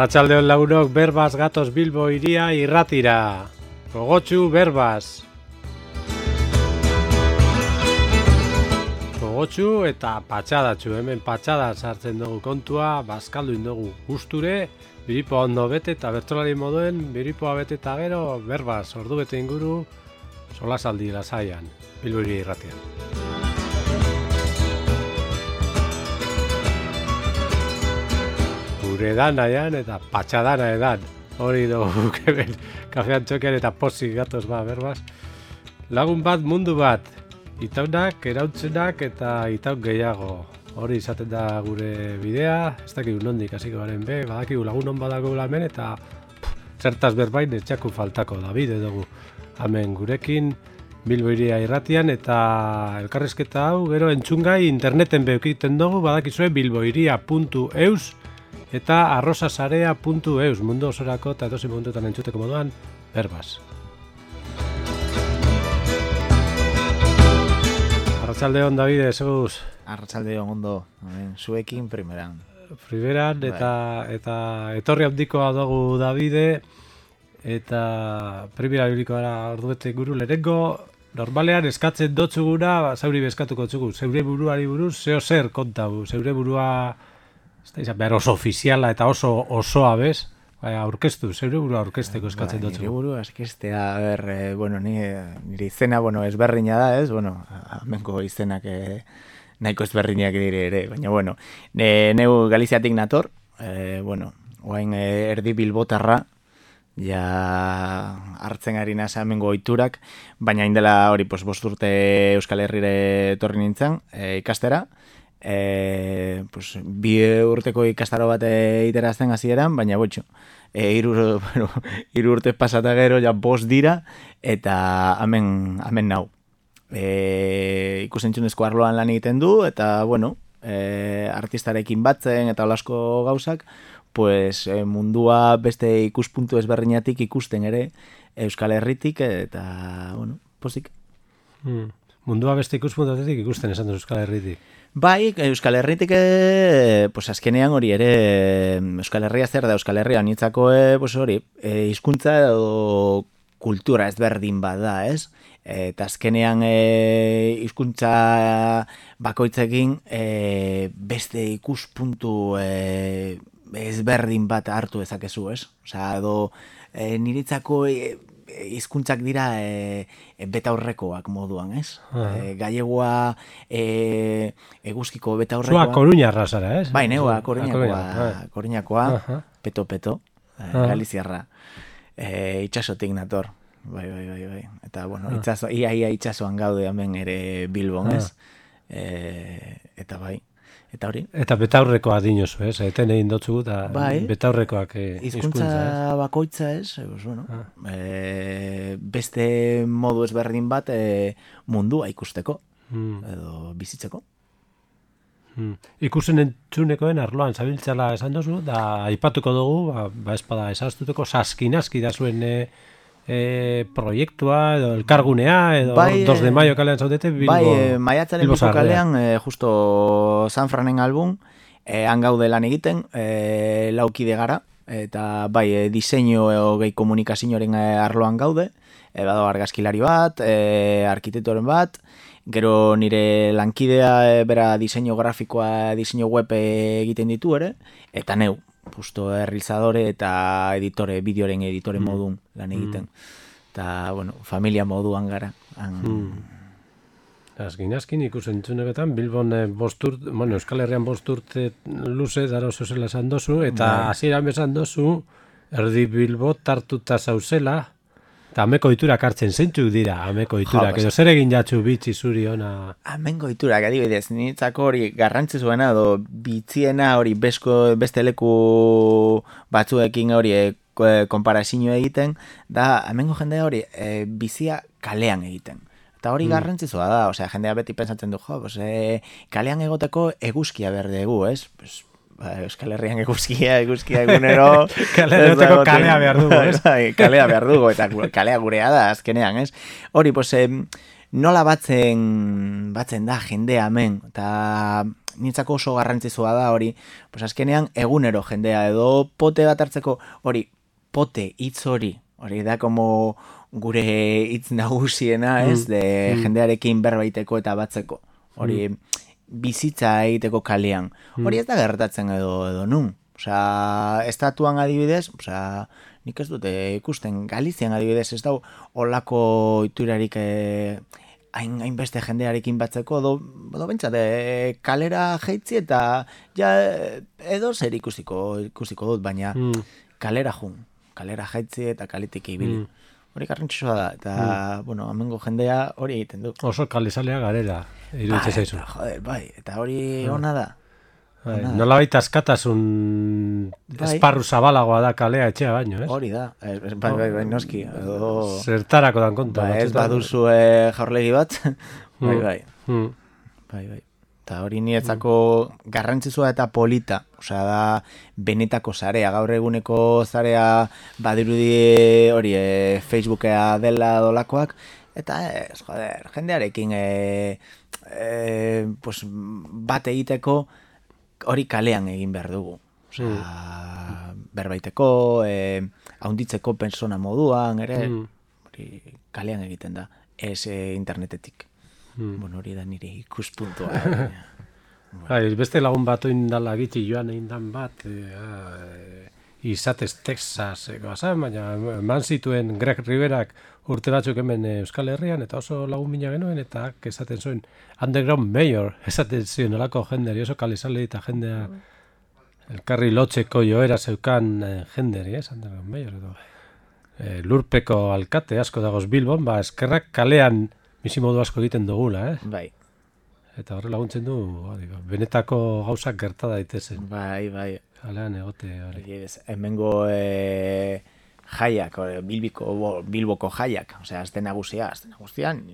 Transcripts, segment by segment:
Arratxaldeon lagunok berbaz gatoz Bilbo iria irratira. Gogotxu berbaz. Gogotxu eta patxadatxu, hemen patxada sartzen dugu kontua, bazkaldu dugu gusture, biripoa ondo bete eta bertolari moduen biripoa bete eta gero berbaz, ordu bete inguru, solasaldi lasaian, Bilbo iria irratian. Gure edan eta patxadana edan. Hori dugu keben kafean txokean eta pozik gatoz ba, berbaz. Lagun bat mundu bat, itaunak, erautzenak eta itaun gehiago. Hori izaten da gure bidea, ez dakik nondik hasiko garen be, badakigu lagun hon badago hemen eta pff, zertaz berbain etxaku faltako da bide dugu. Hemen gurekin, Bilbo iria irratian eta elkarrezketa hau gero entzungai interneten beukiten dugu badakizue bilboiria.eus eta arrosasarea.eus mundu osorako eta edozi munduetan entzuteko moduan, berbaz. Arratxalde hon, Davide, seguz? Arratxalde hon, ondo, zuekin primeran. Primeran, bai. eta, eta etorri handikoa dugu Davide, eta primera biliko gara orduetek guru lehenko, normalean eskatzen dotzu gura, zauri bezkatuko txugu, zeure buruari buruz, zeo zer kontabu, zeure burua Ez da, oso ofiziala eta oso osoa bez, bai, aurkeztu, zeure buru aurkezteko bai, eskatzen dut. Nire buru aurkeztea, ber, eh, bueno, ni, nire izena, bueno, ezberdina da, ez, bueno, amenko izenak eh, nahiko ezberdinak dire ere, baina, bueno, ne, neu Galiziatik nator, eh, bueno, oain eh, erdi bilbotarra, ja hartzen ari nasa amengo oiturak, baina indela hori, pues, bosturte Euskal Herrire torri nintzen, eh, ikastera, e, pues, bi urteko ikastaro bat iterazten hasieran, baina botxo, e, iru, bueno, iru urte pasata gero, ja bost dira, eta amen, amen nau. E, ikusentzunezko arloan lan egiten du, eta, bueno, e, artistarekin batzen, eta olasko gauzak, pues, e, mundua beste ikuspuntu ezberdinatik ikusten ere, Euskal Herritik, eta, bueno, posik. Hmm. Mundua beste ikuspuntatik ikusten esan Euskal Herritik. Bai, Euskal Herritik, e, pues azkenean hori ere, Euskal Herria zer da Euskal Herria, nitzako, e, pues hori, e, izkuntza edo kultura ez berdin bada, ez? Eta azkenean e, izkuntza bakoitzekin e, beste ikuspuntu e, ezberdin bat hartu ezakezu, ez? Osa, edo e, niritzako e, hizkuntzak dira e, betaurrekoak moduan, ez? Ah. E, gallegoa e, eguzkiko betaurrekoa. Zua koruña razara, ez? Bai, neua koruñakoa, ah. koruñakoa, peto peto, e, galiziarra. E, itxasotik nator. Bai, bai, bai, bai. Eta, bueno, itxaso, ia, ia itxasoan gaude hemen ere bilbon, ez? E, eta bai, Eta hori? Eta betaurrekoa dinosu, ez? Eten egin dotzu eta bai. betaurrekoak eh, izkuntza bakoitza ez, ez bueno, ah. e, beste modu ezberdin bat e, mundua ikusteko, hmm. edo bizitzeko. Hmm. Ikusen entzuneko arloan zabiltzala esan dozu, da aipatuko dugu, ba, ba espada esaztuteko, saskinaski da zuen e, e, proiektua edo elkargunea edo bai, 2 de eh, maio kalean zaudete Bilbo Bai, e, maiatzaren Bilbo kalean e, justo San Franen album e, han gaude lan egiten e, laukide gara eta bai, e, diseinu e, gehi komunikazioaren arloan gaude e, bado argazkilari bat e, arkitetoren bat gero nire lankidea e, bera diseinu grafikoa diseinu web egiten ditu ere eta neu, justo errilzadore eta editore, bideoren editore mm. modun lan egiten. Eta, mm. bueno, familia moduan gara. Han... Mm. Azkin, azkin, ikusen txuneketan, Bilbon eh, bostur, bueno, Euskal Herrian bosturte luze, dara oso zela esan dozu, eta bai. hasieran bezan dozu, erdi Bilbo tartuta zauzela, Eta ameko iturak hartzen zeintzuk dira, ameko iturak, edo zer egin jatzu bitzi zuri ona? Ameko iturak, adibidez, nintzako hori garrantzi zuena, edo bitziena hori besko, beste leku batzuekin hori e, konparazio egiten, da amengo jende hori e, bizia kalean egiten. Eta hori mm. garrantzizua da, osea, jendea beti pensatzen du, jo, pues, e, kalean egoteko eguzkia berdegu, ez? Pues, ba, Euskal Herrian eguzkia, eguzkia egunero... kalea behar dugu, ez? Bai, kalea behar dugu, eta kalea gurea da, azkenean, ez? Hori, pues, nola batzen, batzen da jendea hemen, eta nintzako oso garrantzizua da hori, pues azkenean egunero jendea edo pote bat hartzeko hori, pote, hitz hori, hori da como gure hitz nagusiena, ez, mm. de mm. jendearekin berbaiteko eta batzeko. Hori, mm. Bizitza egiteko kalean. Mm. Hori ez da gertatzen edo edo nun. Osea, estatuan adibidez, osea, nik ez dute ikusten Galizian adibidez, ez da olako iturarik eh, hain, hain beste jendearekin batzeko, edo, edo bentsat, eh, kalera jeitzi eta ja, edo zer ikusiko, ikusiko dut, baina mm. kalera jun, kalera jaitzi eta kalitik ibili. Mm. Hori garrantzitsua da, eta, mm. bueno, amengo jendea hori egiten du. Oso kalizalea garera, iruditzen bai, zaizu. Joder, bai, eta hori mm. ona da. Bai, nola baita askatasun bai. esparru zabalagoa da kalea etxea baino, ez? Hori da, bai, bai, bai, noski. Edo... Zertarako dan konta. Ba, ez baduzu eh, jaurlegi bat, bai, mm. bai. Mm. Bai, bai. Eta hori nietzako garrantzitsua eta polita, osea da benetako zarea, gaur eguneko zarea badirudi hori e, Facebookea dela dolakoak, eta ez, joder, jendearekin e, e, pues, bat egiteko, hori kalean egin behar dugu. Osea, mm. berbaiteko, e, haunditzeko persona moduan, ere, mm. kalean egiten da, ez e, internetetik. Mm. Bueno, hori da nire ikuspuntua. bueno. Hai, beste lagun bat oindala gitzi joan egin dan bat, e, izatez Texas, e, baina eman zituen Greg Riverak urte batzuk hemen Euskal Herrian, eta oso lagun mina genuen, eta esaten zuen underground mayor, esaten zuen olako jenderi, oso kalizale eta jendea elkarri lotzeko joera zeukan eh, jenderi, ez, underground mayor, edo. E, lurpeko alkate asko dagoz Bilbon, ba, eskerrak kalean bizimodu asko egiten dugula, eh? Bai. Eta horre laguntzen du, ba, benetako gauzak gerta daitezen. Bai, bai. Kalean egote, hori. Hemengo, eh, jaiak, bilbiko, bilboko jaiak, osea, azte nagusia, azte nagusian,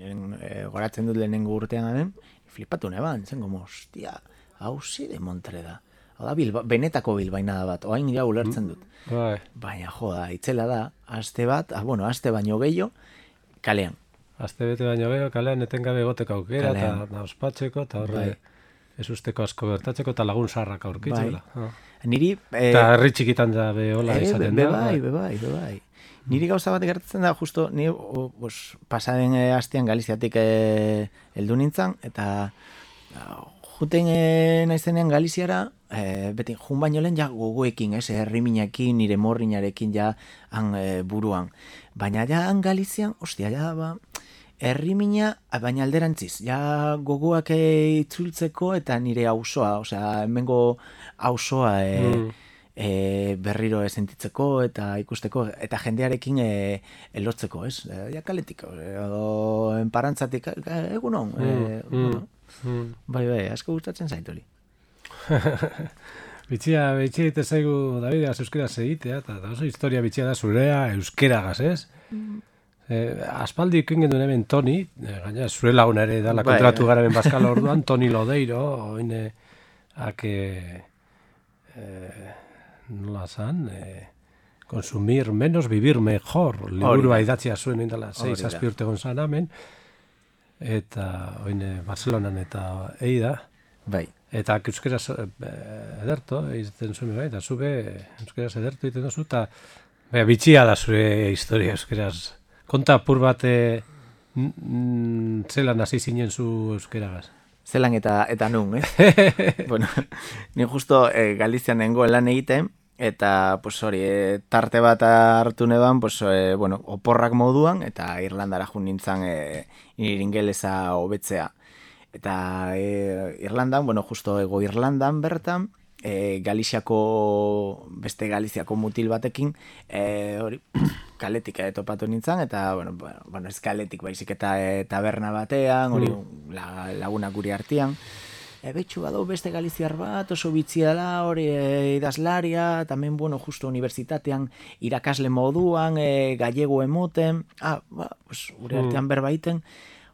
e, goratzen dut lehenengo urtean aden, flipatu neban, zen gomo, ostia, hau de montre da. Hau da, bilba, benetako bilbaina da bat, oain ja ulertzen dut. Bai. Baina, joda, itzela da, aste bat, ah, bueno, aste baino gehiago, kalean. Aste bete baino gehiago, kalean etengabe goteko aukera, eta ospatzeko, eta horre, bai. ez usteko asko gertatzeko, eta lagun sarrak aurkitzela. Bai. Ah. Niri... Eh, eta herri txikitan da be hola e, izaten be, bai, be bai, be bai. Niri gauza bat gertatzen da, justo, ni o, bos, pasaren e, astean Galiziatik e, eldu nintzen, eta juten e, naizenean Galiziara, e, beti, jun baino lehen ja gogoekin, ez, herri minakin, nire morrinarekin ja han e, buruan. Baina ja han Galizian, ostia, ja, ba, Errimina, baina alderantziz, ja gogoak itzultzeko eta nire auzoa, osea, hemengo auzoa e, mm. e, berriro sentitzeko eta ikusteko, eta jendearekin e, elotzeko, ez? E, ja kaletik, edo enparantzatik, e, egun hon, e, mm. mm. mm. bai, bai, asko gustatzen zaitu hori. bitxia, bitxia eta zaigu, David, euskera egitea, eta oso historia bitxia da zurea euskeragaz, ez? Mm. Eh, aspaldi ikin gendu hemen Toni, eh, gaina zure lagun ere da la bai, kontratu bai. gara ben Baskal orduan, Toni Lodeiro, oine, ake, eh, nola zan, eh, consumir menos, vivir mejor, liburu idatzia zuen indala, seiz azpi urte gonzan amen, eta oine Barcelonan eta eida, bai. eta euskera eh, ederto, egiten zuen, bai, eta zube euskera ederto egiten duzu, eta bitxia da zure historia euskeraz, Konta pur bat e, zelan hasi zinen zu euskeragaz? Zelan eta eta nun, eh? bueno, ni justo e, Galizian nengo lan egiten, eta pues hori, e, tarte bat hartu neban, pues, e, bueno, oporrak moduan, eta Irlandara jun nintzen e, ingelesa hobetzea. Eta e, Irlandan, bueno, justo ego Irlandan bertan, e, Galiziako, beste Galiziako mutil batekin, e, hori, kaletik edo topatu nintzen, eta, bueno, bueno ez kaletik baizik eta e, taberna batean, hori, mm. la, laguna guri artean, e, betxu badu beste Galiziar bat, oso bitzia da, hori, e, idazlaria, tamen, bueno, justo universitatean, irakasle moduan, e, gallego emoten, ah, ba, pues, guri mm. artean berbaiten,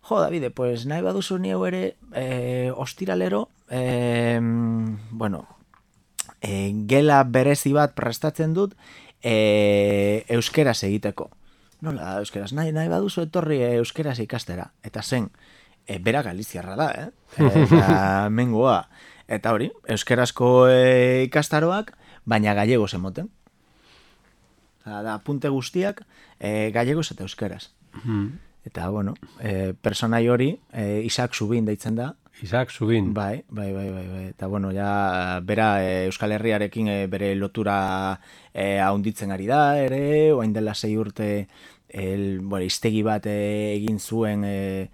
Jo, Davide, pues nahi baduzu nieu ere, eh, ostiralero, eh, bueno, e, gela berezi bat prestatzen dut e, euskeraz egiteko. nola euskeraz, nahi, nahi baduzu etorri eh, euskeraz ikastera. Eta zen, e, bera galiziarra da, eh? Eta mengoa. Eta hori, euskerazko e, ikastaroak, baina gallego zemoten. Eta da, punte guztiak, e, gallegos eta euskeraz. Hmm. Eta, bueno, e, personai hori, e, Isaac Zubin deitzen da, Isaac Zubin. Bai, bai, bai, bai, bai. Eta bueno, ja, bera e, Euskal Herriarekin e, bere lotura e, haunditzen ari da, ere, oain dela sei urte el, bueno, iztegi bat e, egin zuen e,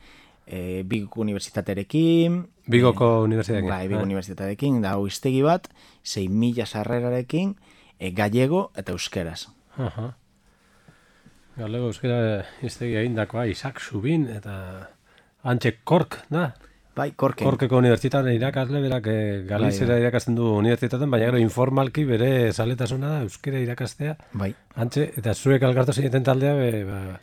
e, Bigoko Unibertsitatearekin. Bigoko Unibertsitatearekin. Bai, Bigo Unibertsitatearekin, da, iztegi bat, sei mila sarrerarekin, e, gallego eta euskeraz. Aha. Galego euskera iztegi egindakoa Isaac Zubin eta Antxe Kork, da? Bai, korken. Korkeko unibertsitatean irakasle berak eh, galizera Bai, bai. irakasten du unibertsitatean, baina gero informalki bere zaletasuna da euskera irakastea. Bai, Antxe, eta zuek algartu zineten taldea, be, ba,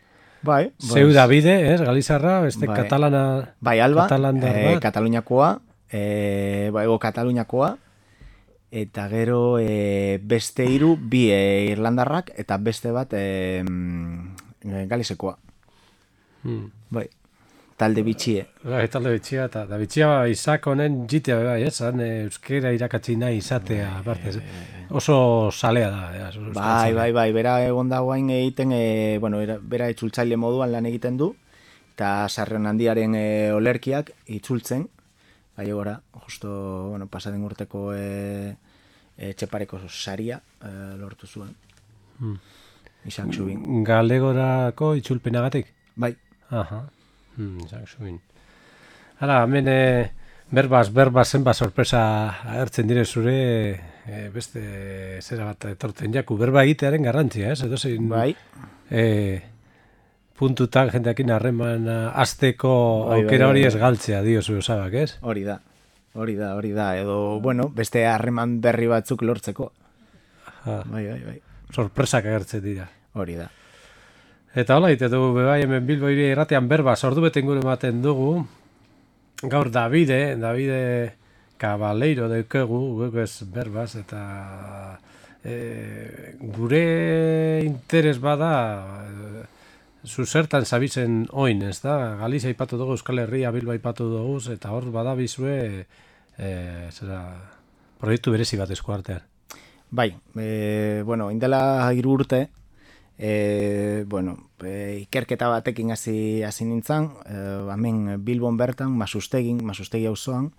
bai. zeu Davide, ez, galizarra, beste Bai. katalana... Bai, Alba, Katalandar eh, bat. Kataluniakoa, eh, bai, ego Kataluniakoa, eta gero eh, beste hiru bi eh, Irlandarrak, eta beste bat eh, mm, Galizekoa. Hmm. Bai, talde bitxie. Bai, talde bitxia, eta da bitxia ba, izak honen jitea, bai, ez, han eh, euskera irakatsi nahi izatea, aparte, ez, oso salea da, ja, oso Bai, bai, bai, bera egon da guain egiten, e, bueno, era- bera itzultzaile moduan lan egiten du, eta sarreon handiaren e, olerkiak itzultzen, bai gora, justo, bueno, pasaden urteko e, e, txepareko saria e, lortu zuen. Hmm. Isaac Zubin. Galegorako itzulpenagatik? Bai, Aha. Hmm, Isaac Zubin. Hala, hemen eh, berbaz, berbaz zenba sorpresa agertzen dire zure eh, beste zera bat etortzen jaku. Berba egitearen garrantzia, ez? Edo zein bai, eh, puntutan jendeakin harreman azteko Bai, bai, aukera bai, hori bai. ez galtzea, dio zure osabak, ez? hori da. Hori da, hori da. Edo, bueno, beste harreman berri batzuk lortzeko. Ha, Bai, bai, bai. sorpresak agertzen dira. Hori da. Eta hola, ite dugu bebai hemen Bilbo hiri erratean berba, ordu bete inguru ematen dugu. Gaur Davide, Davide Cabaleiro daukegu, guk ez berbaz, eta e, gure interes bada e, zuzertan zabizen oin, ez da? Galizia ipatu dugu, Euskal Herria Bilbo ipatu dugu, eta hor bada bizue, e, zera, proiektu berezi bat esku artean. Bai, e, bueno, indela hiru urte, e, bueno, e, ikerketa batekin hasi hasi nintzen, e, hemen Bilbon bertan, Masustegin, Masustegi auzoan,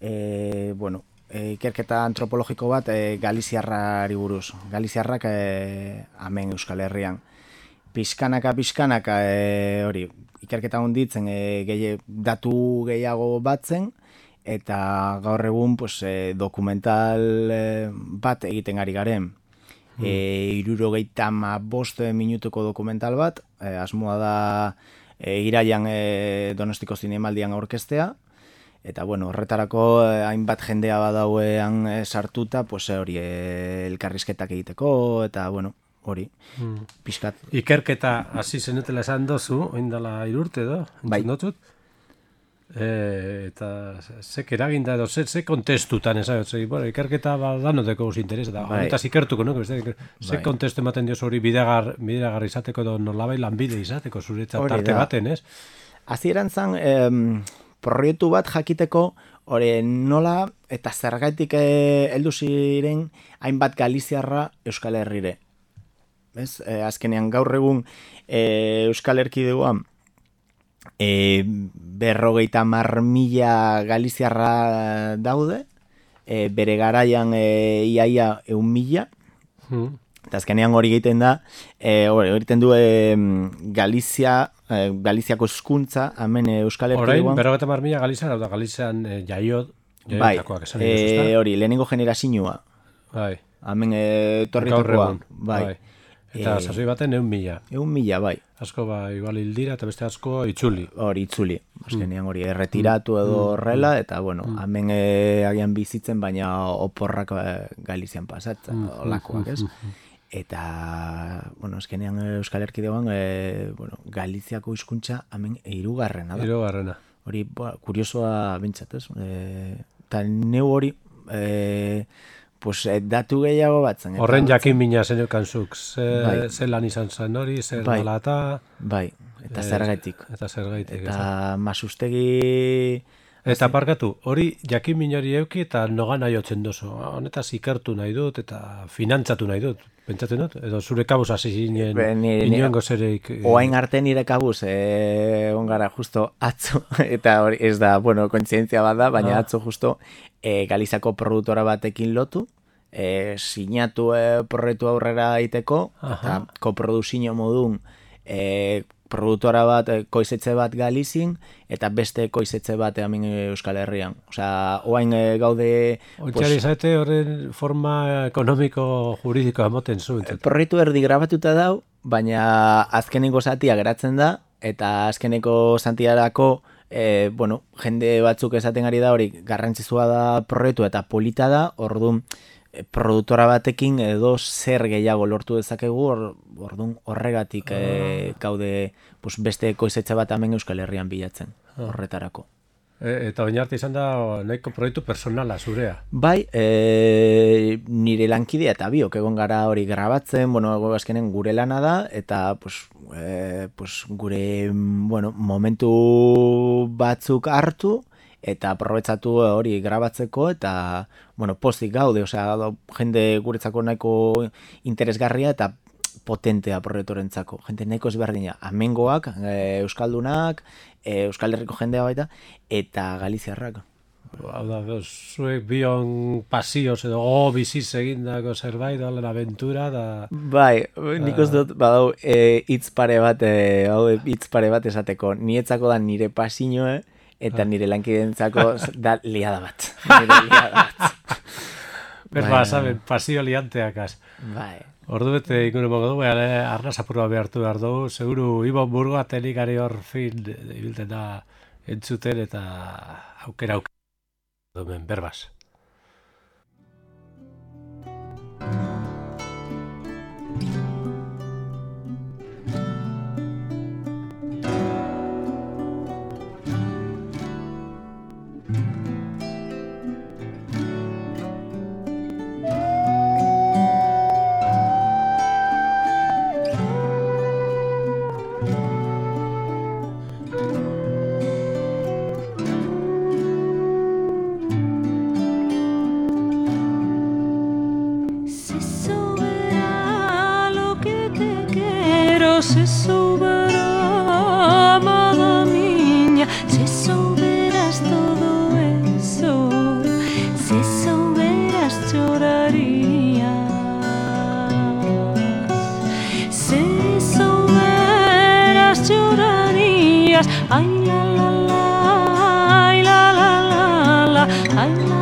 e, bueno, e, ikerketa antropologiko bat e, Galiziarrari buruz. Galiziarrak e, hemen Euskal Herrian. Pizkanaka, pizkanaka, e, hori, ikerketa honditzen e, gehi, datu gehiago batzen, eta gaur egun pues, e, dokumental e, bat egiten ari garen. E, irurogeita ma bost minutuko dokumental bat, e, asmoa da e, iraian e, donostiko zinemaldian aurkeztea, eta bueno, horretarako e, hainbat jendea badauean e, sartuta, pues, e, hori e, elkarrizketak egiteko, eta bueno, hori, Hmm. pixkat, Ikerketa hasi zenutela esan dozu, oindala irurte do, Bai. entzun dutut? E, eta zek eraginda edo ze, ze kontestutan esan, ze, bueno, ikerketa ba, danoteko uz interes, eta Bai. honetaz ikertuko, no? Beste, ze Bai. kontestu ematen dio hori bidegar, bidegar izateko edo nolabai lanbide izateko zuretzat tarte da. baten, ez? Hasieran zan, em, proiektu bat jakiteko, hori nola eta zergaitik eh, heldu ziren hainbat Galiziarra Euskal Herrire. Ez? E, azkenean gaur egun e, Euskal Erkidegoan e, berrogeita mar mila Galiziarra daude, e, bere garaian e, iaia eun mila, Hmm. Eta azkenean hori egiten da, e, hori egiten du e, Galizia, e, Galiziako hezkuntza hemen e, Euskal Orain, Herrian. berrogeta marmila Galizian, hau da Galizian e, jaiot, Bai, e, hori, lehenengo generazioa. Bai, Hemen e, torritakoa. egun. Bai. Eta E, sasoi baten eun mila. Egun mila, bai. Asko ba, igual hildira eta beste asko itzuli. Hori itzuli. Azkenean hori erretiratu edo horrela, eta bueno, hemen e, agian bizitzen, baina oporrak e, Galizian pasatzen, olakoak, ez? Eta, bueno, azkenean Euskal Erkidegoan, e, bueno, Galiziako hizkuntza hemen hirugarrena da. Hiru garrena. hori ba, kuriosoa bintzat, ez? E, eta neu hori, e, pues, eh, datu gehiago batzen. Horren jakin mina zeneukan zuk, ze, Bai. ze lan izan zen hori, zer Bai. eta... Bai, eta eh, zergaitik. Eta zergaitik. Eta masustegi... Eta parkatu, hori jakin min hori euki eta nogan nahi jotzen dozu. Honetaz ikertu nahi dut eta finantzatu nahi dut. Pentsatzen dut? Edo zure kabuz hasi zinen Be, ni- ni- inoengo zereik... eh, Oain arte nire kabuz, e, ongara justo atzo, eta hori ez da, bueno, kontzientzia bat da, baina Ah. atzo justo e, Galizako produktora batekin lotu, e, sinatu e, proiektu aurrera egiteko, Aha. eta koproduzio modun e, produktora bat, e, koizetze bat Galizin, eta beste koizetze bat hemen Euskal Herrian. Osea, oain e, gaude... Ontxari zaite horren forma ekonomiko juridikoa moten zuen. proiektu erdi grabatuta dau, baina azkeneko zatia geratzen da, eta azkeneko zantiarako, e, bueno, jende batzuk esaten ari da hori garrantzizua da proiektu eta polita da, orduan e, produktora batekin edo zer gehiago lortu dezakegu, or, orduan horregatik e, gaude pues, beste koizetxe bat hemen Euskal Herrian bilatzen, horretarako. E, eta oin arte izan da nahiko proiektu personala zurea. Bai, e, nire lankidea eta biok egon gara hori grabatzen, bueno, azkenen gure lana da, eta pues, e, pues gure bueno, momentu batzuk hartu, eta aprobetsatu hori grabatzeko, eta bueno, pozik gaude, osea, jende guretzako nahiko interesgarria, eta potentea proiektorentzako. Jente nahiko ezberdina. Amengoak, e, Euskaldunak, e, Euskal Herriko jendea baita, eta Galiziarrak. Hau da, zuek bion pasioz edo go biziz egindako zerbait, dalen aventura, da... Bai, nik uste dut, badau, e, hitz pare bat, e, hau, hitz pare bat esateko, nietzako da nire pasinoe, eta nire lankidentzako da liada bat. Nire liada bat. Berba, Bai. saben, pasio lianteakaz. Bai. Ordu bete inguru mogu du, behar, arnaz apurua behartu behar dugu, seguru Ibon Burgoa tenikari hor fin ibilten da entzuten eta aukera aukera. Dumen, berbaz. Ay la la la, ay la la la la, ay la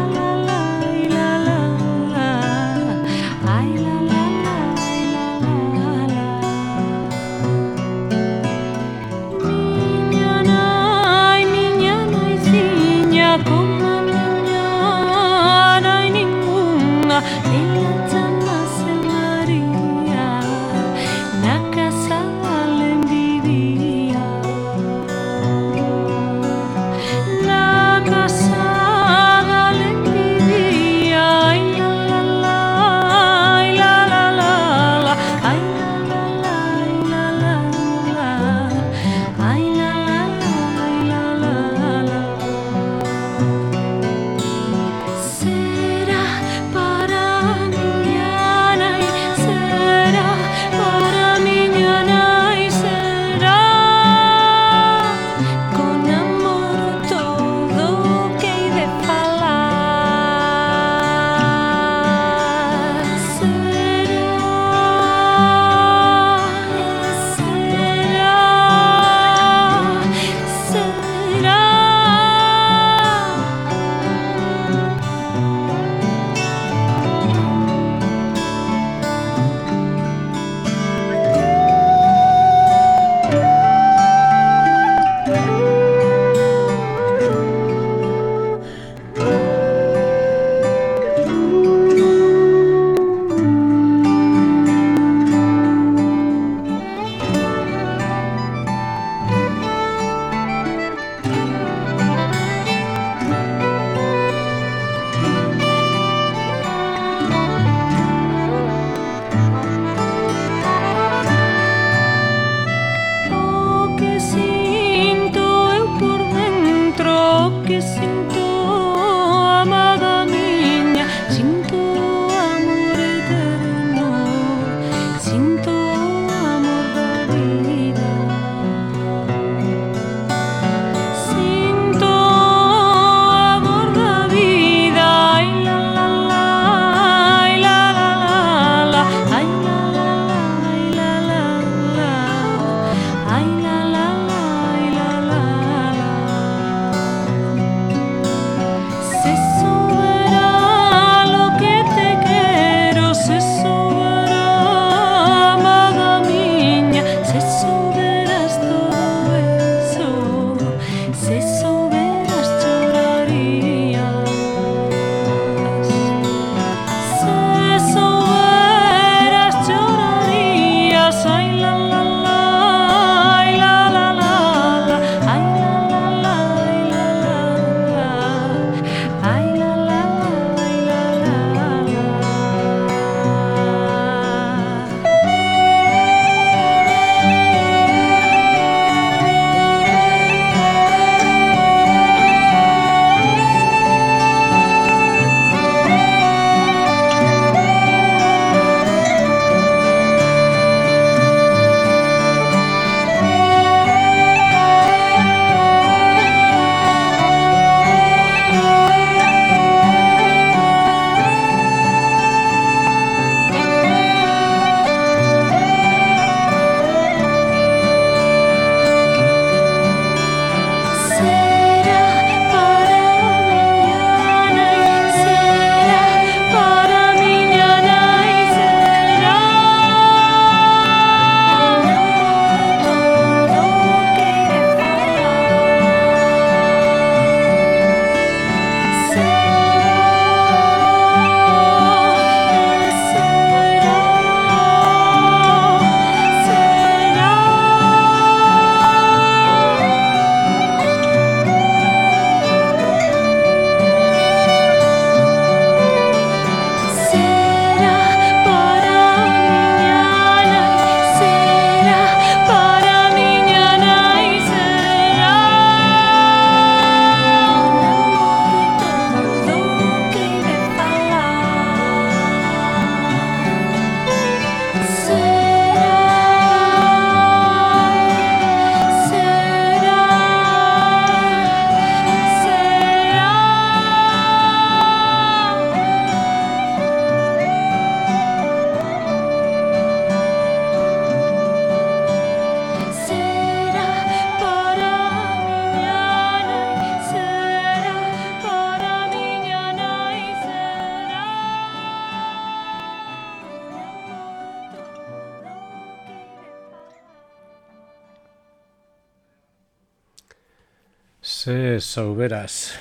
Jose Sauberas,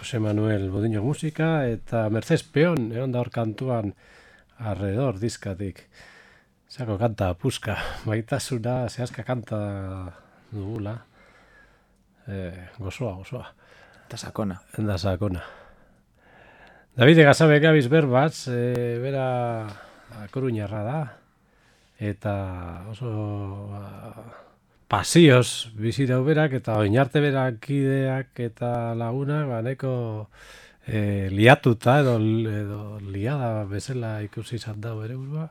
Jose Manuel Bodino musika eta Mercedes Peon, egon da hor kantuan alrededor diskatik. Zako kanta puska, maitasuna, zehazka kanta dugula. E, gozoa, gozoa. Eta sakona. Enda sakona. David Gazabe gabiz berbatz, e, bera koruñarra da, eta oso ba, pasioz bizi dau berak, eta oinarte berak kideak eta lagunak, ba, neko e, liatuta edo, edo liada bezala ikusi izan dago ere burua.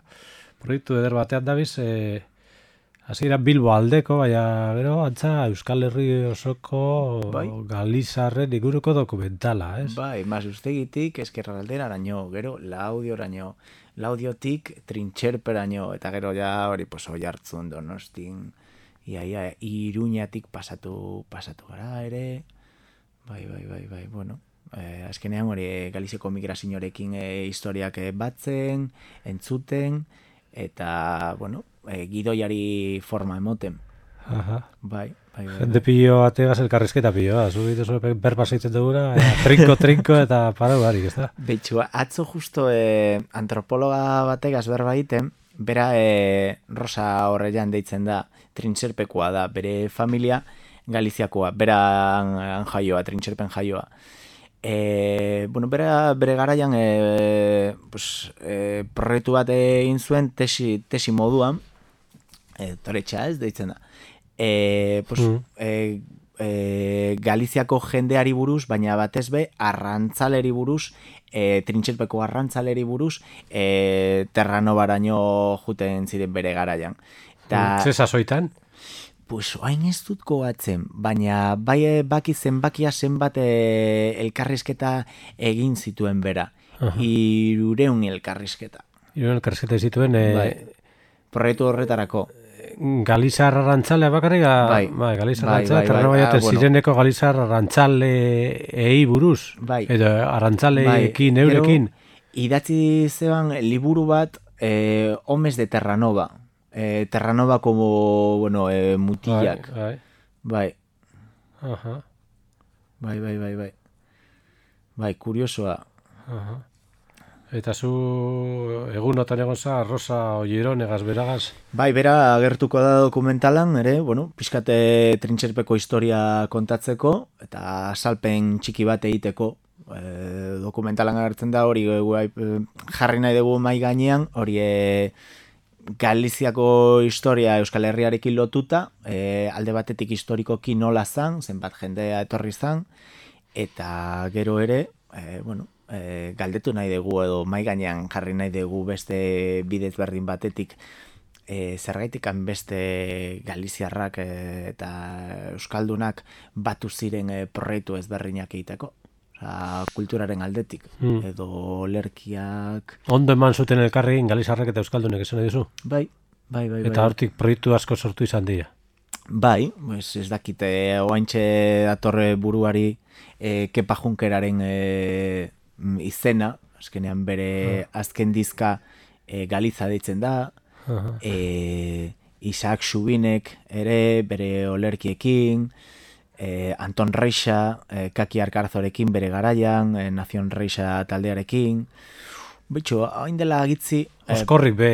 Proiektu eder batean dabiz, e, Hasiera Bilbo aldeko, baina gero, antza Euskal Herri osoko Bai. Galizarren iguruko dokumentala, ez? Bai, mas ustegitik eskerra araño, gero laudio araño, laudiotik trintxerperaino, eta gero ja hori pues oi hartzun donostin, ia, ia, iruñatik pasatu, pasatu gara ere, bai, bai, bai, bai, bueno, eh, azkenean hori eh, Galiziako migrazioarekin eh, historiak eh, batzen, entzuten, eta, bueno, eh, gidoiari forma emoten, Aha. bai, bai, bai, Jende pillo bategaz elkarrizketa pilloa, zu bituzu berba zeitzen duguna, eta trinko, trinko eta parau barik, ez da? Betxua, atzo justo eh, antropologa bategaz berba egiten, bera eh, Rosa horrean deitzen da, trintxerpekoa da, bere familia Galiziakoa, bera jaioa, trintxerpen jaioa. E, bueno, bera, bere garaian e, pues, e, proiektu bat egin zuen tesi, tesi moduan, e, toretxa ez deitzen da. E, pues, Mm. e, e, Galiziako jendeari buruz, baina batez be, arrantzaleri buruz, e, trintxerpeko arrantzaleri buruz, e, terranobaraino juten ziren bere garaian. Eta, Ze sasoitan? pues, oain ez dut gogatzen, baina bai e, baki zenbakia zenbat e, elkarrizketa egin zituen bera. Aha. Irureun elkarrizketa. Iron elkarrizketa zituen, e, Bai. Proiektu horretarako. Galizar arrantzalea bakarrik, a- Bai. bai, Galizar Bai, arrantzalea, bai, bai. baioten Ah, bueno. zireneko Galizar arrantzaleei buruz, Bai. edo arrantzaleekin, Bai, eurekin. idatzi zeban liburu bat eh, Homes de Terranova. Eh, Terranova como, bueno, eh, mutilak. Bai, Bai, aha, bai, bai, bai, bai. Bai, kuriosoa. aha. Eta zu egunotan egon za, Rosa Olleron egaz beragaz. Bai, bera agertuko da dokumentalan, ere, bueno, pixkate trintxerpeko historia kontatzeko, eta salpen txiki bat egiteko. E, dokumentalan agertzen da hori e, e, jarri nahi dugu mai gainean, hori e, Galiziako historia Euskal Herriarekin lotuta, e, alde batetik historikoki nola zan, zenbat jendea etorri zan, eta gero ere, e, bueno, e, galdetu nahi dugu edo mai gainean jarri nahi dugu beste bidez berdin batetik e, zergaitik beste Galiziarrak e, eta Euskaldunak batu ziren e, proiektu ezberdinak egiteko. Osa, kulturaren aldetik. Hmm. Edo lerkiak... Ondo eman zuten elkarrekin Galizarrak eta Euskaldunek esan nahi duzu. Bai, bai, bai. Eta bai. hortik proiektu asko sortu izan dira. Bai, pues ez dakite oaintxe datorre buruari e, Kepa Junkeraren e, izena, azkenean bere azken dizka e, Galiza deitzen da, e, Isaac Subinek ere bere olerkiekin, e, Anton Reixa, e, Kaki Arkarzorekin bere garaian, e, Nazion Reixa taldearekin, Bitxo, hain dela agitzi... e, Oskorrik be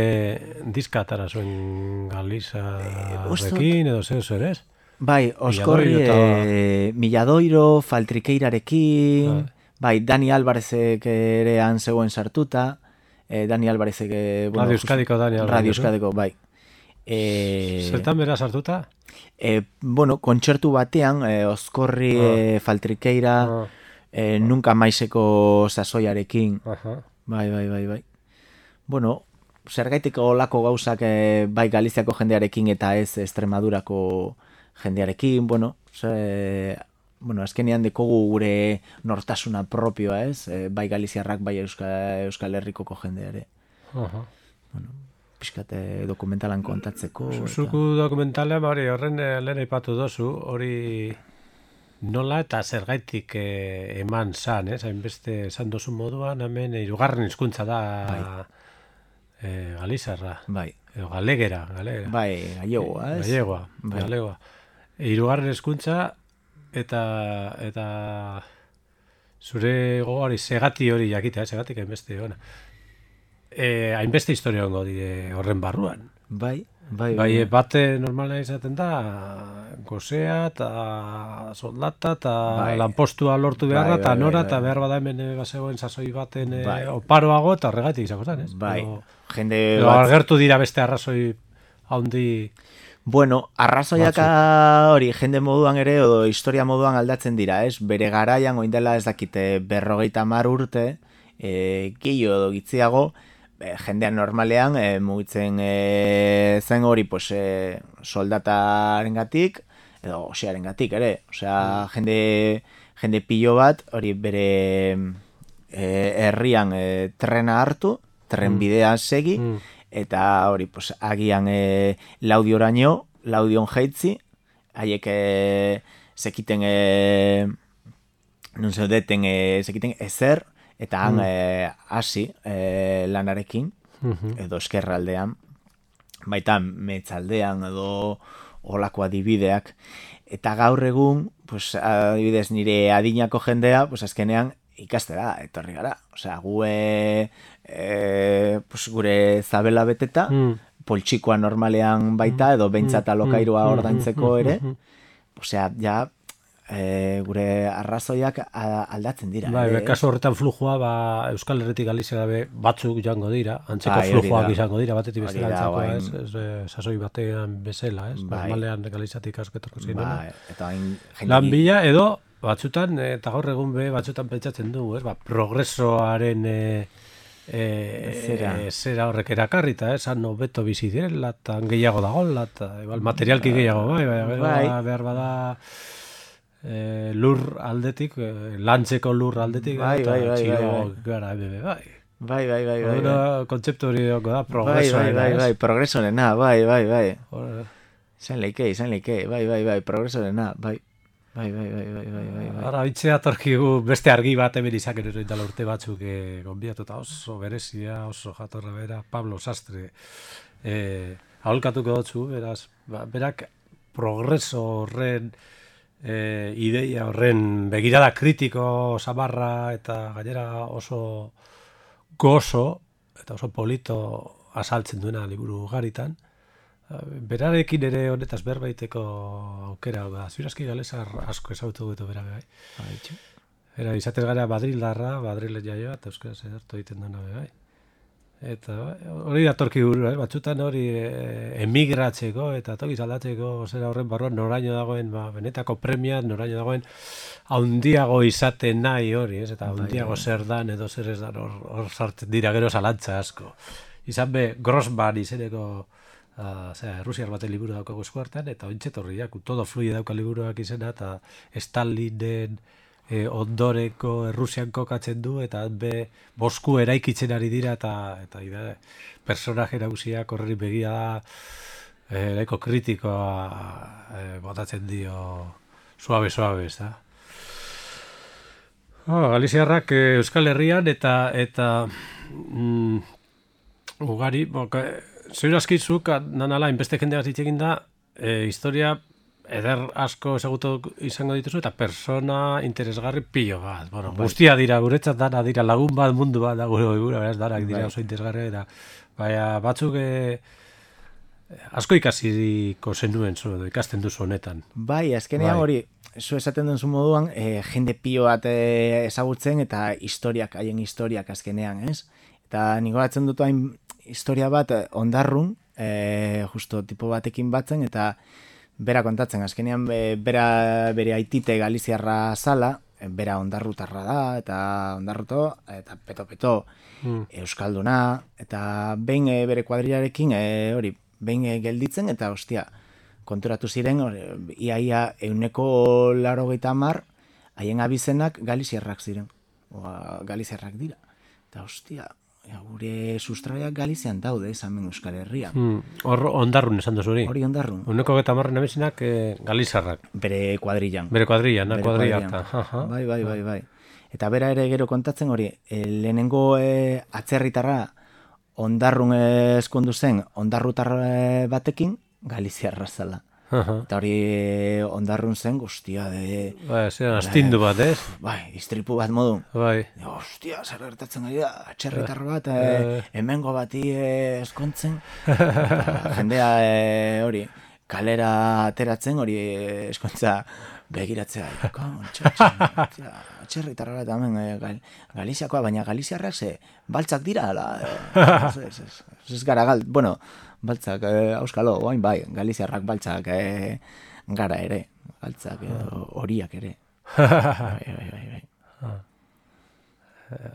diska atara zuen Galizarrekin edo zeu zer ez? Bai, Oskorri, Milladoiro e, Milladoiro, Faltrikeirarekin, bai, Dani Alvarezek ere han zegoen sartuta, e, Dani Alvarezek... E, Radio Euskadiko Dani Alvarez, Radio eh? Euskadiko, bai. E, Zertan bera sartuta? e, bueno, kontzertu batean, e, Oskorri, e, Faltrikeira, Ah, e, nunca maiseko sasoiarekin, aha. bai, bai, bai, bai. Bueno, zergaitik olako gauzak e, bai Galiziako jendearekin eta ez Extremadurako jendearekin, bueno, ze, bueno, azkenean dekogu gure nortasuna propioa, ez? E, bai Galiziarrak, bai Euskal, Euskal Herrikoko jendeare. aha. Piskate dokumentalan kontatzeko. eta- Zuku dokumentalean, hori horren eh, lehen aipatu dozu, hori nola eta zergaitik eh, eman zan, ez? Hainbeste esan dozu moduan, hemen hirugarren hizkuntza da eh, Galizarra. Bai, Edo galegera, galegera. bai, gaiegoa, ez? Gallegoa, Bai. galegoa. Hirugarren hezkuntza eta eta zure gogoari segati hori jakitea, segatik hainbeste ona. Eh, hainbeste historia hongo dire horren barruan. Bai, bai, Bai, e, bate normala izaten da, gozea eta soldata eta Bai. lanpostua lortu beharra Bai, eta bai, nora bai, eta bai. behar bada hemen eh, bazegoen sasoi baten eh, Bai. oparoago eta horregatik izango zen, ez? bai. Edo- Jende bat, agertu dira beste arrazoi handi... bueno, arrazoiaka hori jende moduan ere edo historia moduan aldatzen dira, ez? Bere garaian oindela ez dakite berrogeita mar urte, e, gehiago edo gitziago, e, jendean normalean e, mugitzen e, zen hori pues, e, soldatarengatik edo osearengatik ere. Osea, jende, jende pilo bat hori bere e, herrian e, trena hartu, trenbidea segi, Mm. Eta hori, pues, agian e, laudioraino, laudion jaitzi, haiek e, sekiten e, nun zeudeten e, sekiten ezer, eta han e, hasi e, lanarekin, Mhm. edo eskerraldean, baita metzaldean edo olako adibideak. Eta gaur egun, pues, adibidez nire adinako jendea, pues, azkenean ikastera, etorri gara. Osea, gu e, e, pues, gure zabela beteta, Mm. poltsikoa normalean baita, edo behintzat alokairua mm, ordaintzeko mm, ere. mm, mm. Osea, ja, e, gure arrazoiak aldatzen dira. Bai, ere, be, kasu horretan flujua, ba, Euskal Herretik Galizia be batzuk joango dira, antzeko Bai, flujuak da. izango dira, batetik da, antzekoa, orain- ez, ez, eh, sasoi batean bezala, ez? Bai. Normalean Galiziatik askoetorko ziren. Bai, eta hain Lan bila edo batzutan eh, eta gaur egun be batzutan pentsatzen dugu, ez? Ba, progresoaren e, e, Zera. e, zera horrek erakarrita, ez? Han hobeto bizi direla, eta gehiago dagoela, eta igual materialki gehiago, bai, bai, bai, Bai. behar bada e, lur aldetik, lantzeko lur aldetik, Bai, eta bai, bai, bai, bai. gara, ebe, bai. Bai, bai, bai, bai. Bueno, bai. kontzeptu hori dago da, Bai, progresoa, bai, bai, bai, bai, bai, bai. Hor- Izan leike, izan leike, bai, bai, bai, progresorena, bai. Bai, bai, bai, bai, bai, bai, bai. Ara, itxea torkigu beste argi bat hemen izan gero dela urte batzuk e, gonbiatuta oso berezia, oso jatorra bera, Pablo Sastre. E, aholkatuko dutzu, beraz, ba, berak progreso horren e, ideia horren begirada kritiko samarra eta gainera oso gozo eta oso polito asaltzen duena liburu garitan. Berarekin ere honetaz berbaiteko aukera, ba, zirazki galesar asko ezagutu dut bera bai. Bai. Era, izatez gara Madrildarra, Madrilen jaioa, eta euskaraz edertu egiten dena bai. Eta bai, hori datorki guru, eh? batzutan hori eh, emigratzeko eta tokiz aldatzeko zera horren barruan noraino dagoen, ba, benetako premia, noraino dagoen haundiago izaten nahi hori, ez? Eta haundiago zer dan edo zer ez dan hor, hor sartzen dira gero zalantza asko. Izan be, Grossman izeneko uh, zera, Rusiar baten liburu daukago eskuartean, eta ointxe torriak, todo fluye dauka liburuak izena, eta Stalinen e, ondoreko Errusian kokatzen du, eta be bosku eraikitzen ari dira, eta eta ida, personaje nagusiak horri begia da, e, kritikoa e, botatzen dio suabe suabe, ez da? Oh, Galiziarrak eh, Euskal Herrian eta eta mm, ugari, boka, askizuk, nanala, inbeste jendeaz hitz egin da, e, historia eder asko ezagutu izango dituzu eta persona interesgarri pilo bat. Bueno, guztia dira, guretzat dana dira, lagun bat mundu bat da gure gure, beraz, danak dira oso interesgarri eta baina batzuk e, asko ikasiko zenuen zu, edo ikasten duzu honetan. Bai, azkenean Bai. hori, zu esaten duzu moduan, e, jende pio bat e, ezagutzen eta historiak, haien historiak azkenean, ez? Eta niko batzen dut hain historia bat eh, ondarrun, e, justo tipo batekin batzen, eta bera kontatzen, azkenean be, bera bere aitite galiziarra zala, e, bera ondarrutarra da, eta ondarruto, eta peto-peto Mm. euskalduna, eta behin e, bere kuadrilarekin, e, hori, behin e, gelditzen, eta ostia, konturatu ziren, hori, iaia euneko laro mar, haien abizenak galiziarrak ziren. Oa, galiziarrak dira. Eta ostia, ja, gure sustraiak galizian daude, esamen Euskal Herrian. Mm. Hor ondarrun esan duzu hori. Hori ondarrun. Uneko geta marren abezinak e, galizarrak. bere kuadrilan. Bere kuadrilla, na kuadrilla. kuadrillan. Bai, bai, bai, bai. Eta bera ere gero kontatzen hori, e, lehenengo e, atzerritarra ondarrun eskondu zen, ondarrutar batekin, galiziarra zala. Eta hori ondarrun zen guztia de... Bai, zer, astindu bat, ez? Bai, istripu bat modu. Bai. Hostia, zer gertatzen ari da, atxerritar bat, e, hemengo bati e, eskontzen. Eta jendea e, hori, kalera ateratzen hori eskontza begiratzea. Atxerritar bat hemen e, gal, Galiziakoa, baina Galiziarrak ze baltzak dira, ala. Ez, ez, ez, ez gal, bueno, baltzak, e, auskalo, oain bai, Galiziarrak baltzak e, gara ere, baltzak e, horiak ere. Bai, bai, bai, bai.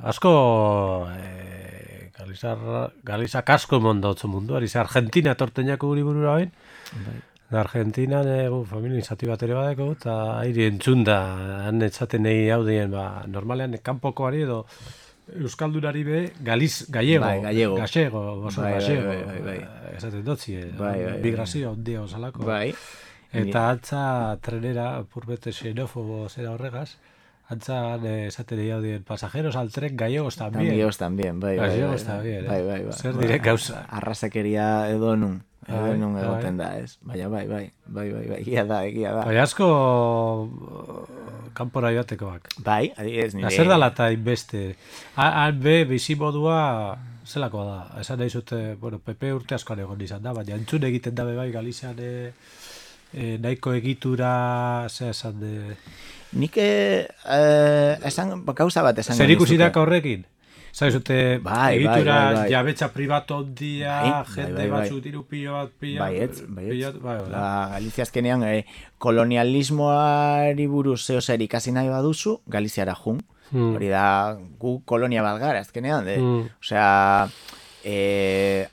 Asko eh, Galizar, Galizak asko mondotzu munduari, ze Argentina etorteinako guri burura bain. bai. Da Argentina egu familia izati bat ere badeko, eta airi entzunda, han etzaten egi hau dien, ba, normalean kanpokoari edo Euskaldunari be, galiz, gallego, Bai, gallego. gallego, oso Bai, bai, gallego, bai, bai, bai. esaten dutzi, eh, Bai, bai, bai. migrazio handia osalako. Bai, Eta atza trenera, purbete xenofobo zera horregaz, atza eh, esaten dira dien pasajeros al tren gallegos también. Tambios también, bai, bai, Gallegos bai, también, eh? bai, bai, bai. Zer Bai, dire gauza. Arrazakeria edo nun, edo Bai, nun bai. egoten da, ez? Baina, bai, bai, bai, bai, bai, egia da, egia da. Bai, asko eh, kanpora joatekoak. Bai, adibidez, nire... Zer dala eta inbeste? Han be, bizimodua zelakoa da. Esan nahi zute, bueno, PP urte askoan egon izan da, baina entzun egiten dabe bai Galizian e, e, nahiko egitura, ze esan de... Nik eh, eh, esan, gauza bat esan Zer ikusi horrekin? Zai zute, Bai, egitura bai, bai, bai. jabetza pribato ondia, Bai, bai, jende bai, bai. batzu diru pilo bat pila, Baietz, baietz. pila- bai, bai. La, Galizia azkenean, eh, kolonialismoari buruz zeo zer ikasi nahi baduzu, Galiziara jun. Hmm. Hori da, gu kolonia bat gara, azkenean, de, Hmm. osea, eh,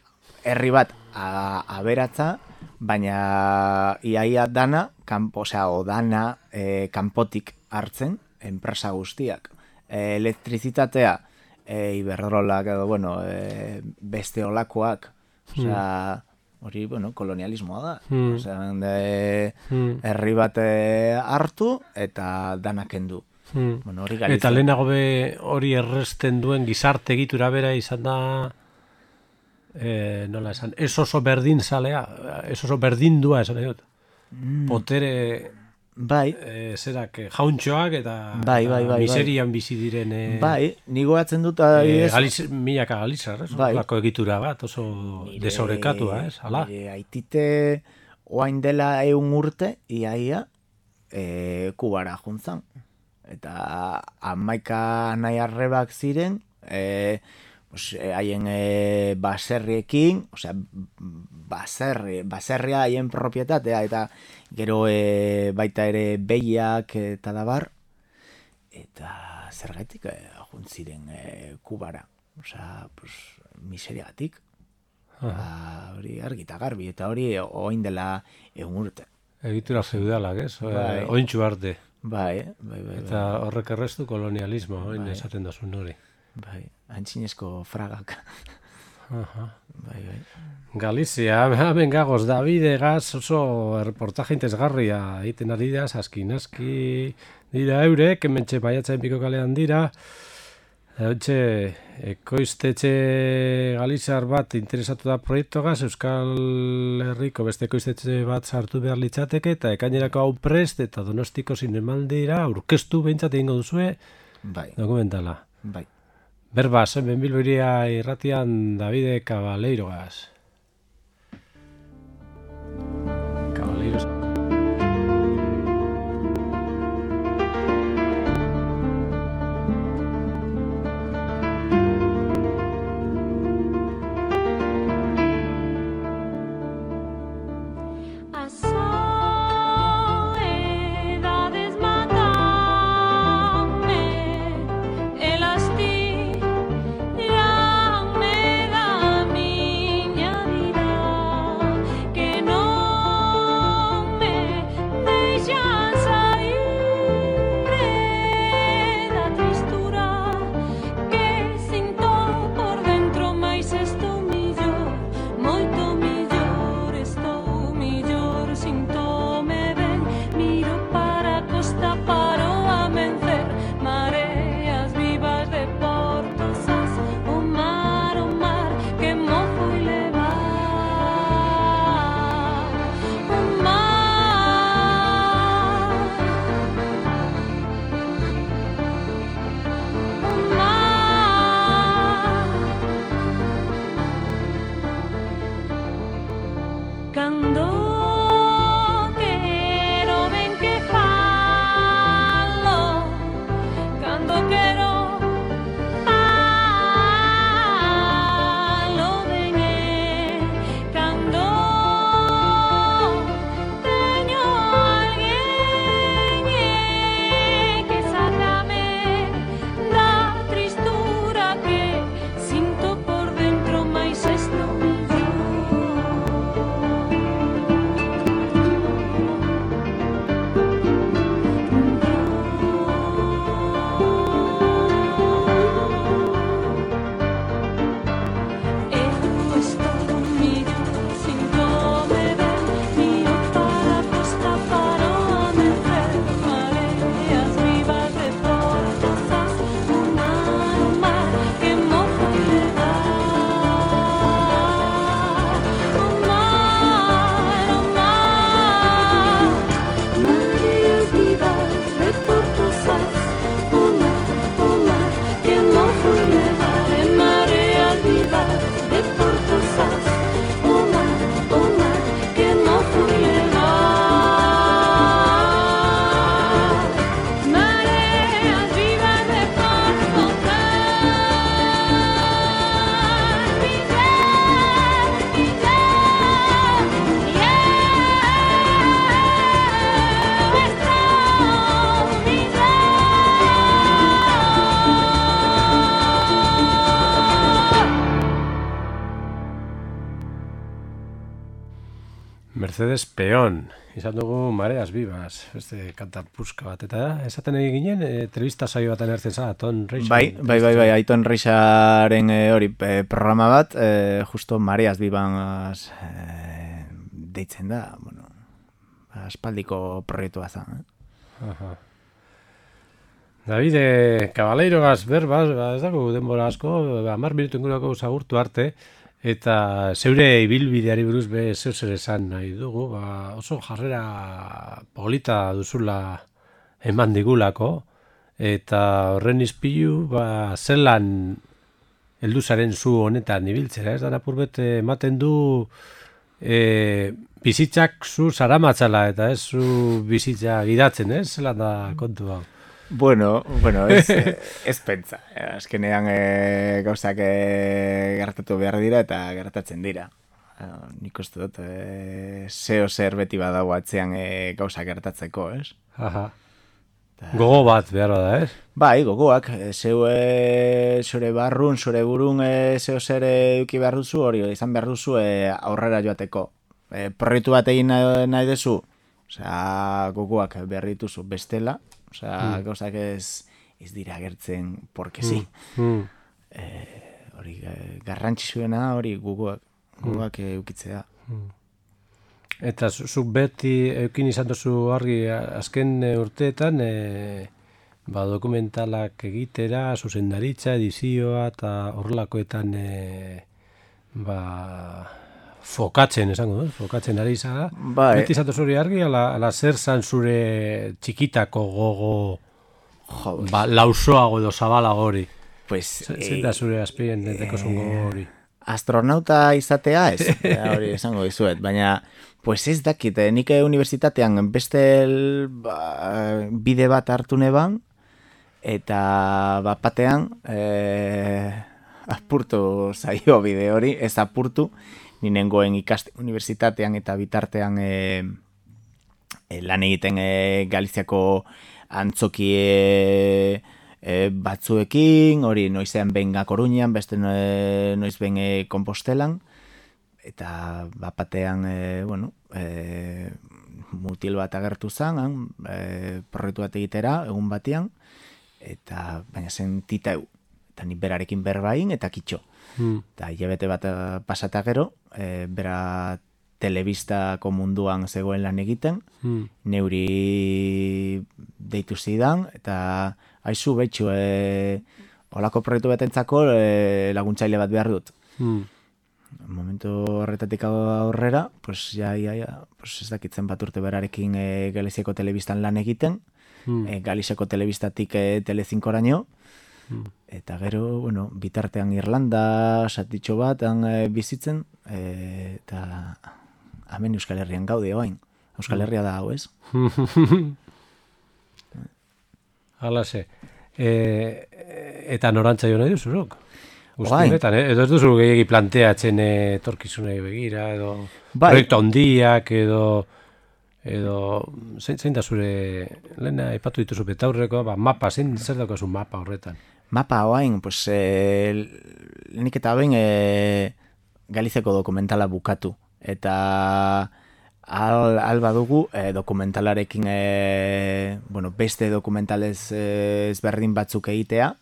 herri bat a, aberatza, baina iaia dana, kanpo, osea, o dana eh, kanpotik hartzen, enpresa guztiak. Eh, elektrizitatea, eh, iberdrolak edo, bueno, eh, beste olakoak, osea, hori, bueno, kolonialismoa da. Hmm. Osea, de, Hmm. herri bat eh, hartu eta dana kendu. Hmm. Bueno, hori Galizia. Eta lehenago be hori erresten duen gizarte egitura bera izan da eh, nola esan, ez oso berdin zalea, ez oso berdin dua esan dut. Mm. Potere Bai, eh, zerak eh, jauntxoak eta, Bai, bai, bai, bai. miserian bizi diren eh, bai, ni goatzen dut adibidez, galiz, milaka galizar, ez? Bai. Olako egitura bat, oso desorekatua, ez? Hala? Nire aitite oain dela eun urte, iaia, e, kubara juntzan. Eta amaika nahi arrebak ziren, e, pues, haien e, baserriekin, osea, baserri, baserria haien propietatea, eta gero e, baita ere behiak eta dabar, eta zergatik e, juntziren e, kubara. Osea, pues, miseriagatik. Ba, hori argi eta garbi, eta hori oin dela egun urte. Egitura feudalak, ez? Bai. Bai. Ointxu arte. Bai, bai, bai, bai. Eta horrek errestu kolonialismo, oin Bai. esaten dazun hori. bai. Antxinezko fragak. Aha. bai, bai. Galizia, hemen gagoz, Davide gaz oso reportaje interesgarria egiten ari da, askin aski dira eurek, hementxe baiatzen piko kalean dira, Hautxe, ekoiztetxe Galizar bat interesatu da proiektogaz, Euskal Herriko beste ekoiztetxe bat sartu behar litzateke, eta ekainerako hau prest, eta donostiko zinemaldira, aurkeztu behintzat egingo duzue Bai, dokumentala. bai. Berbaz, hemen bilberia irratian Davide Cabaleirogas. Mercedes Peon, izan dugu Mareas Vivas, beste kanta puska bat, eta esaten egin ginen, e, telebista saio baten ertzen za, Ton Reixo. Bai, bai, bai, bai, Aiton Reixaren eh, hori eh, programa bat, eh, justo Mareas Vivas eh, deitzen da, bueno, aspaldiko proiektua zen. Eh? Aha. Davide, Cabaleiroaz berbaz, ba, ez dago denbora asko, amar minutu ingurako zagurtu arte, eta zeure ibilbideari buruz be zeu zer esan nahi dugu, ba, oso jarrera polita duzula eman digulako, eta horren izpilu, ba, zelan helduzaren zu honetan ibiltzera, ez da napurbet ematen du e, bizitzak zu zaramatzala eta ez zu bizitza gidatzen, ez? Zelan da kontu hau. Bueno, bueno, ez, ez pentsa. Azkenean e, gauzak e, gertatu behar dira eta gertatzen dira. E, nik uste dut, e, zeo zer beti badago atzean e, gauzak gertatzeko, ez? Aha. Gogo bat behar da, ez? Bai, gogoak, zeu e, zure barrun, zure burun e, zeo zer euki behar duzu hori, izan behar duzu e, aurrera joateko. E, proiektu bat egin nahi, nahi duzu, osea, gogoak behar dituzu bestela, osea, mm. gauzak ez, ez dira gertzen porque sí. Mm. E, hori, e, garrantzitsuena hori gogoak, gogoak mm. eukitzea. Eta zu- zuk beti eukin izan duzu argi azken e, urteetan e, ba, dokumentalak egitera, zuzendaritza, edizioa eta horrelakoetan e, ba, fokatzen esango dut, fokatzen ari zara. Bai. Beti duzu hori argi, ala, ala zer zan zure txikitako gogo Jo, ba, lausoago edo zabalago hori. pues, eh, da zure azpien denteko gogo hori. astronauta izatea ez, hori esango dizuet, baina pues ez dakit, eh, nik eh, unibertsitatean beste el- ba, bide bat hartu neban, eta bat batean eh, apurtu zaio bide hori, ez apurtu, ni nengoen ikaste unibertsitatean eta bitartean eh, eh, lan egiten eh, Galiziako antzoki eh, batzuekin, hori noizean benga Koruñan, beste no- noiz ben eh, Kompostelan, eta bapatean, e, bueno, e, mutil bat agertu zen, han, e, proiektu bat egitera, egun batean, eta baina zen titeu, eta ni berarekin berbain, eta kitxo. Hmm. Eta hilabete bat pasata gero, e, bera telebistako munduan zegoen lan egiten, Hmm. neuri deitu zidan, eta haizu betxu, e, olako proiektu batentzako e, laguntzaile bat behar dut. Hmm. momentu horretatik aurrera, pues ja, ja, ja, pues ez dakitzen bat urte berarekin e, Galiziako telebistan lan egiten, Hmm. e, Galiziako telebistatik e, telezinkoraino, Eta gero, bueno, bitartean Irlanda, satitxo bat, han e, bizitzen, e, eta hemen Euskal Herrian gaude oain. Euskal Herria da hau, ez? Halase. E, eta norantza jo nahi duzurok? Guzti honetan, eh? edo ez duzu gehiagi planteatzen eh, etorkizunei begira, edo Bai. proiektu handiak, edo edo zein, zein da zure lehena aipatu dituzu betaurreko, ba, mapa, zein zer daukazu mapa horretan? Mapa oain, pues, e, lehenik eta behin e, Galizeko dokumentala bukatu. Eta al, al badugu e, dokumentalarekin e, bueno, beste dokumentalez e, ezberdin batzuk egitea,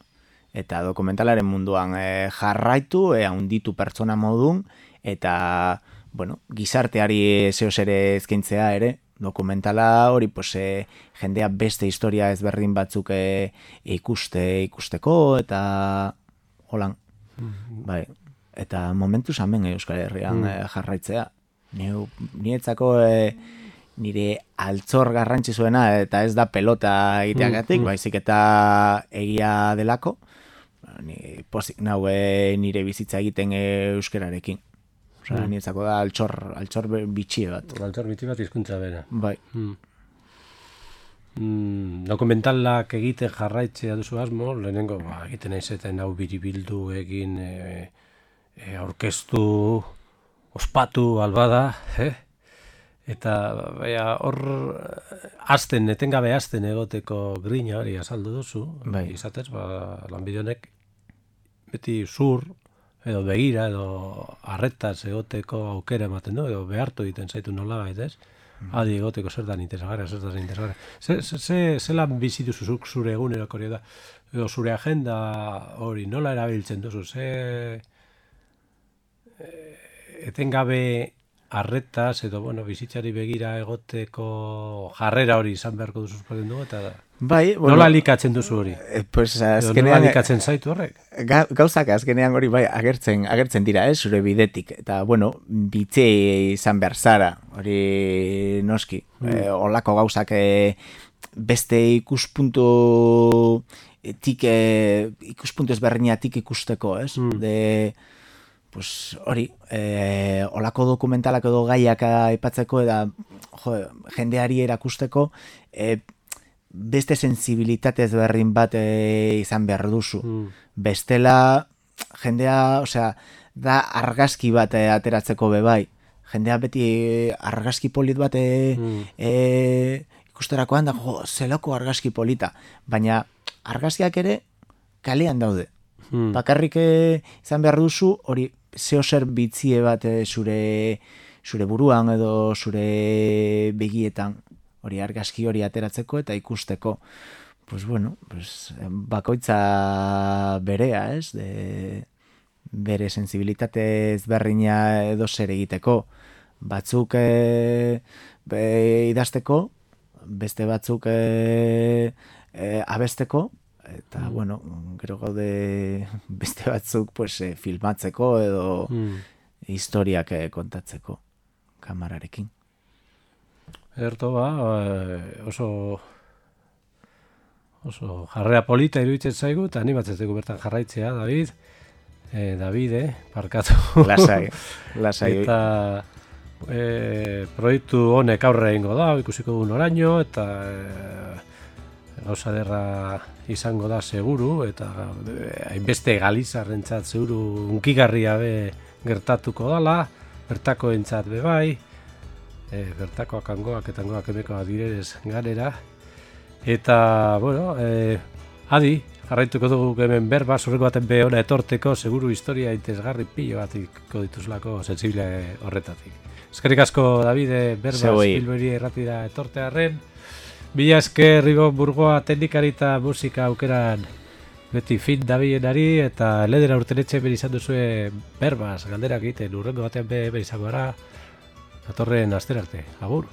eta dokumentalaren munduan e, jarraitu, e, handitu pertsona modun, eta bueno, gizarteari zehoz ere ezkintzea ere, dokumentala hori pues, e, jendea beste historia ezberdin batzuk e, ikuste ikusteko eta holan. Bai. Eta momentuz hemen Euskal Herrian e, jarraitzea. Neu, nietzako e, nire altzor garrantzitsuena eta ez da pelota egiteagatik, baizik eta egia delako. Ni pozik nau e, nire bizitza egiten e, euskerarekin. Osea, nietzako da altxor, altxor bitxie bat. Altor biti bat hizkuntza bera. Bai. Hmm. Mm, dokumentalak egiten jarraitzea duzu asmo, lehenengo ba, egiten naizeten hau biribildu egin e, e, aurkeztu, ospatu albada, eh? Eta baina, hor azten, etengabe azten egoteko grina hori azaldu duzu. Bai. Izatez, ba, lanbide honek beti zur, edo begira, edo arretaz egoteko aukera ematen du, edo behartu egiten zaitu nola ez? Adi egoteko zer dan interesgarra, zer dan interesgarra. Ze, ze, ze, ze lan bizitu zuzuk zure eguneroko hori da, edo zure agenda hori nola erabiltzen duzu, ze eh, etengabe arretaz edo bueno, bizitzari begira egoteko jarrera hori izan beharko duzu espaten dugu, eta Bai, bueno, nola elikatzen duzu hori? eh, pues Edo nola azkenean elikatzen zaitu horrek? ga, gauzak azkenean hori bai agertzen agertzen dira, eh, zure bidetik eta bueno, bitxe izan behar zara. Hori noski. Eh, olako gauzak eh, beste ikuspuntu tik eh, ikuspuntu ezberdinatik ikusteko, ez? Mm. De pues hori, eh, olako dokumentalak edo gaiak aipatzeko eta jo, jendeari erakusteko eh, beste sensibilitate ezberdin bat eh, izan behar duzu. Mm. Bestela, jendea, osea, da argazki bat eh, ateratzeko bebai. Jendea beti eh, argazki polit bat eh, Mm. eh, ikusterakoan da, jo, zelako argazki polita. Baina argazkiak ere kalean daude. Mm. Bakarrik izan behar duzu, hori zeo zer bitzie bat eh, zure, zure buruan edo zure begietan hori argazki hori ateratzeko eta ikusteko. Pues bueno, pues, bakoitza berea, ez? De, bere sensibilitate ezberdina edo zer egiteko. Batzuk e, be, idazteko, beste batzuk e, e, abesteko, eta bueno, gero gaude beste batzuk pues, filmatzeko edo Mm. historiak kontatzeko kamararekin. Erto ba, eh, oso oso jarrea polita iruditzen zaigu, eta animatzen dugu bertan jarraitzea, David. Eh, David, eh, parkatu. Lasai, lasai. eta e, proiektu honek aurre egingo da, ikusiko dugun oraino, eta e, gauza derra izango da seguru, eta e, hainbeste galizarrentzat seguru unkigarria be gertatuko dala, bertako entzat be bai, e, bertakoak angoak eta angoak emekoak direz ganera, eta, bueno, e, adi, jarraituko dugu hemen berba, zurreko baten be ona etorteko, seguru historia interesgarri pilo bat ikiko dituzlako sensible horretatik. Eskerrik asko, Davide, berba, Zeuei. Spilberi erratira etortearen. Bila esker, Rigo Burgoa, teknikari eta musika aukeran beti fin dabilenari eta ledera urtenetxe beri izan duzue berbaz, galderak egiten, urrengo batean be beri izango gara, datorren asterarte, agur.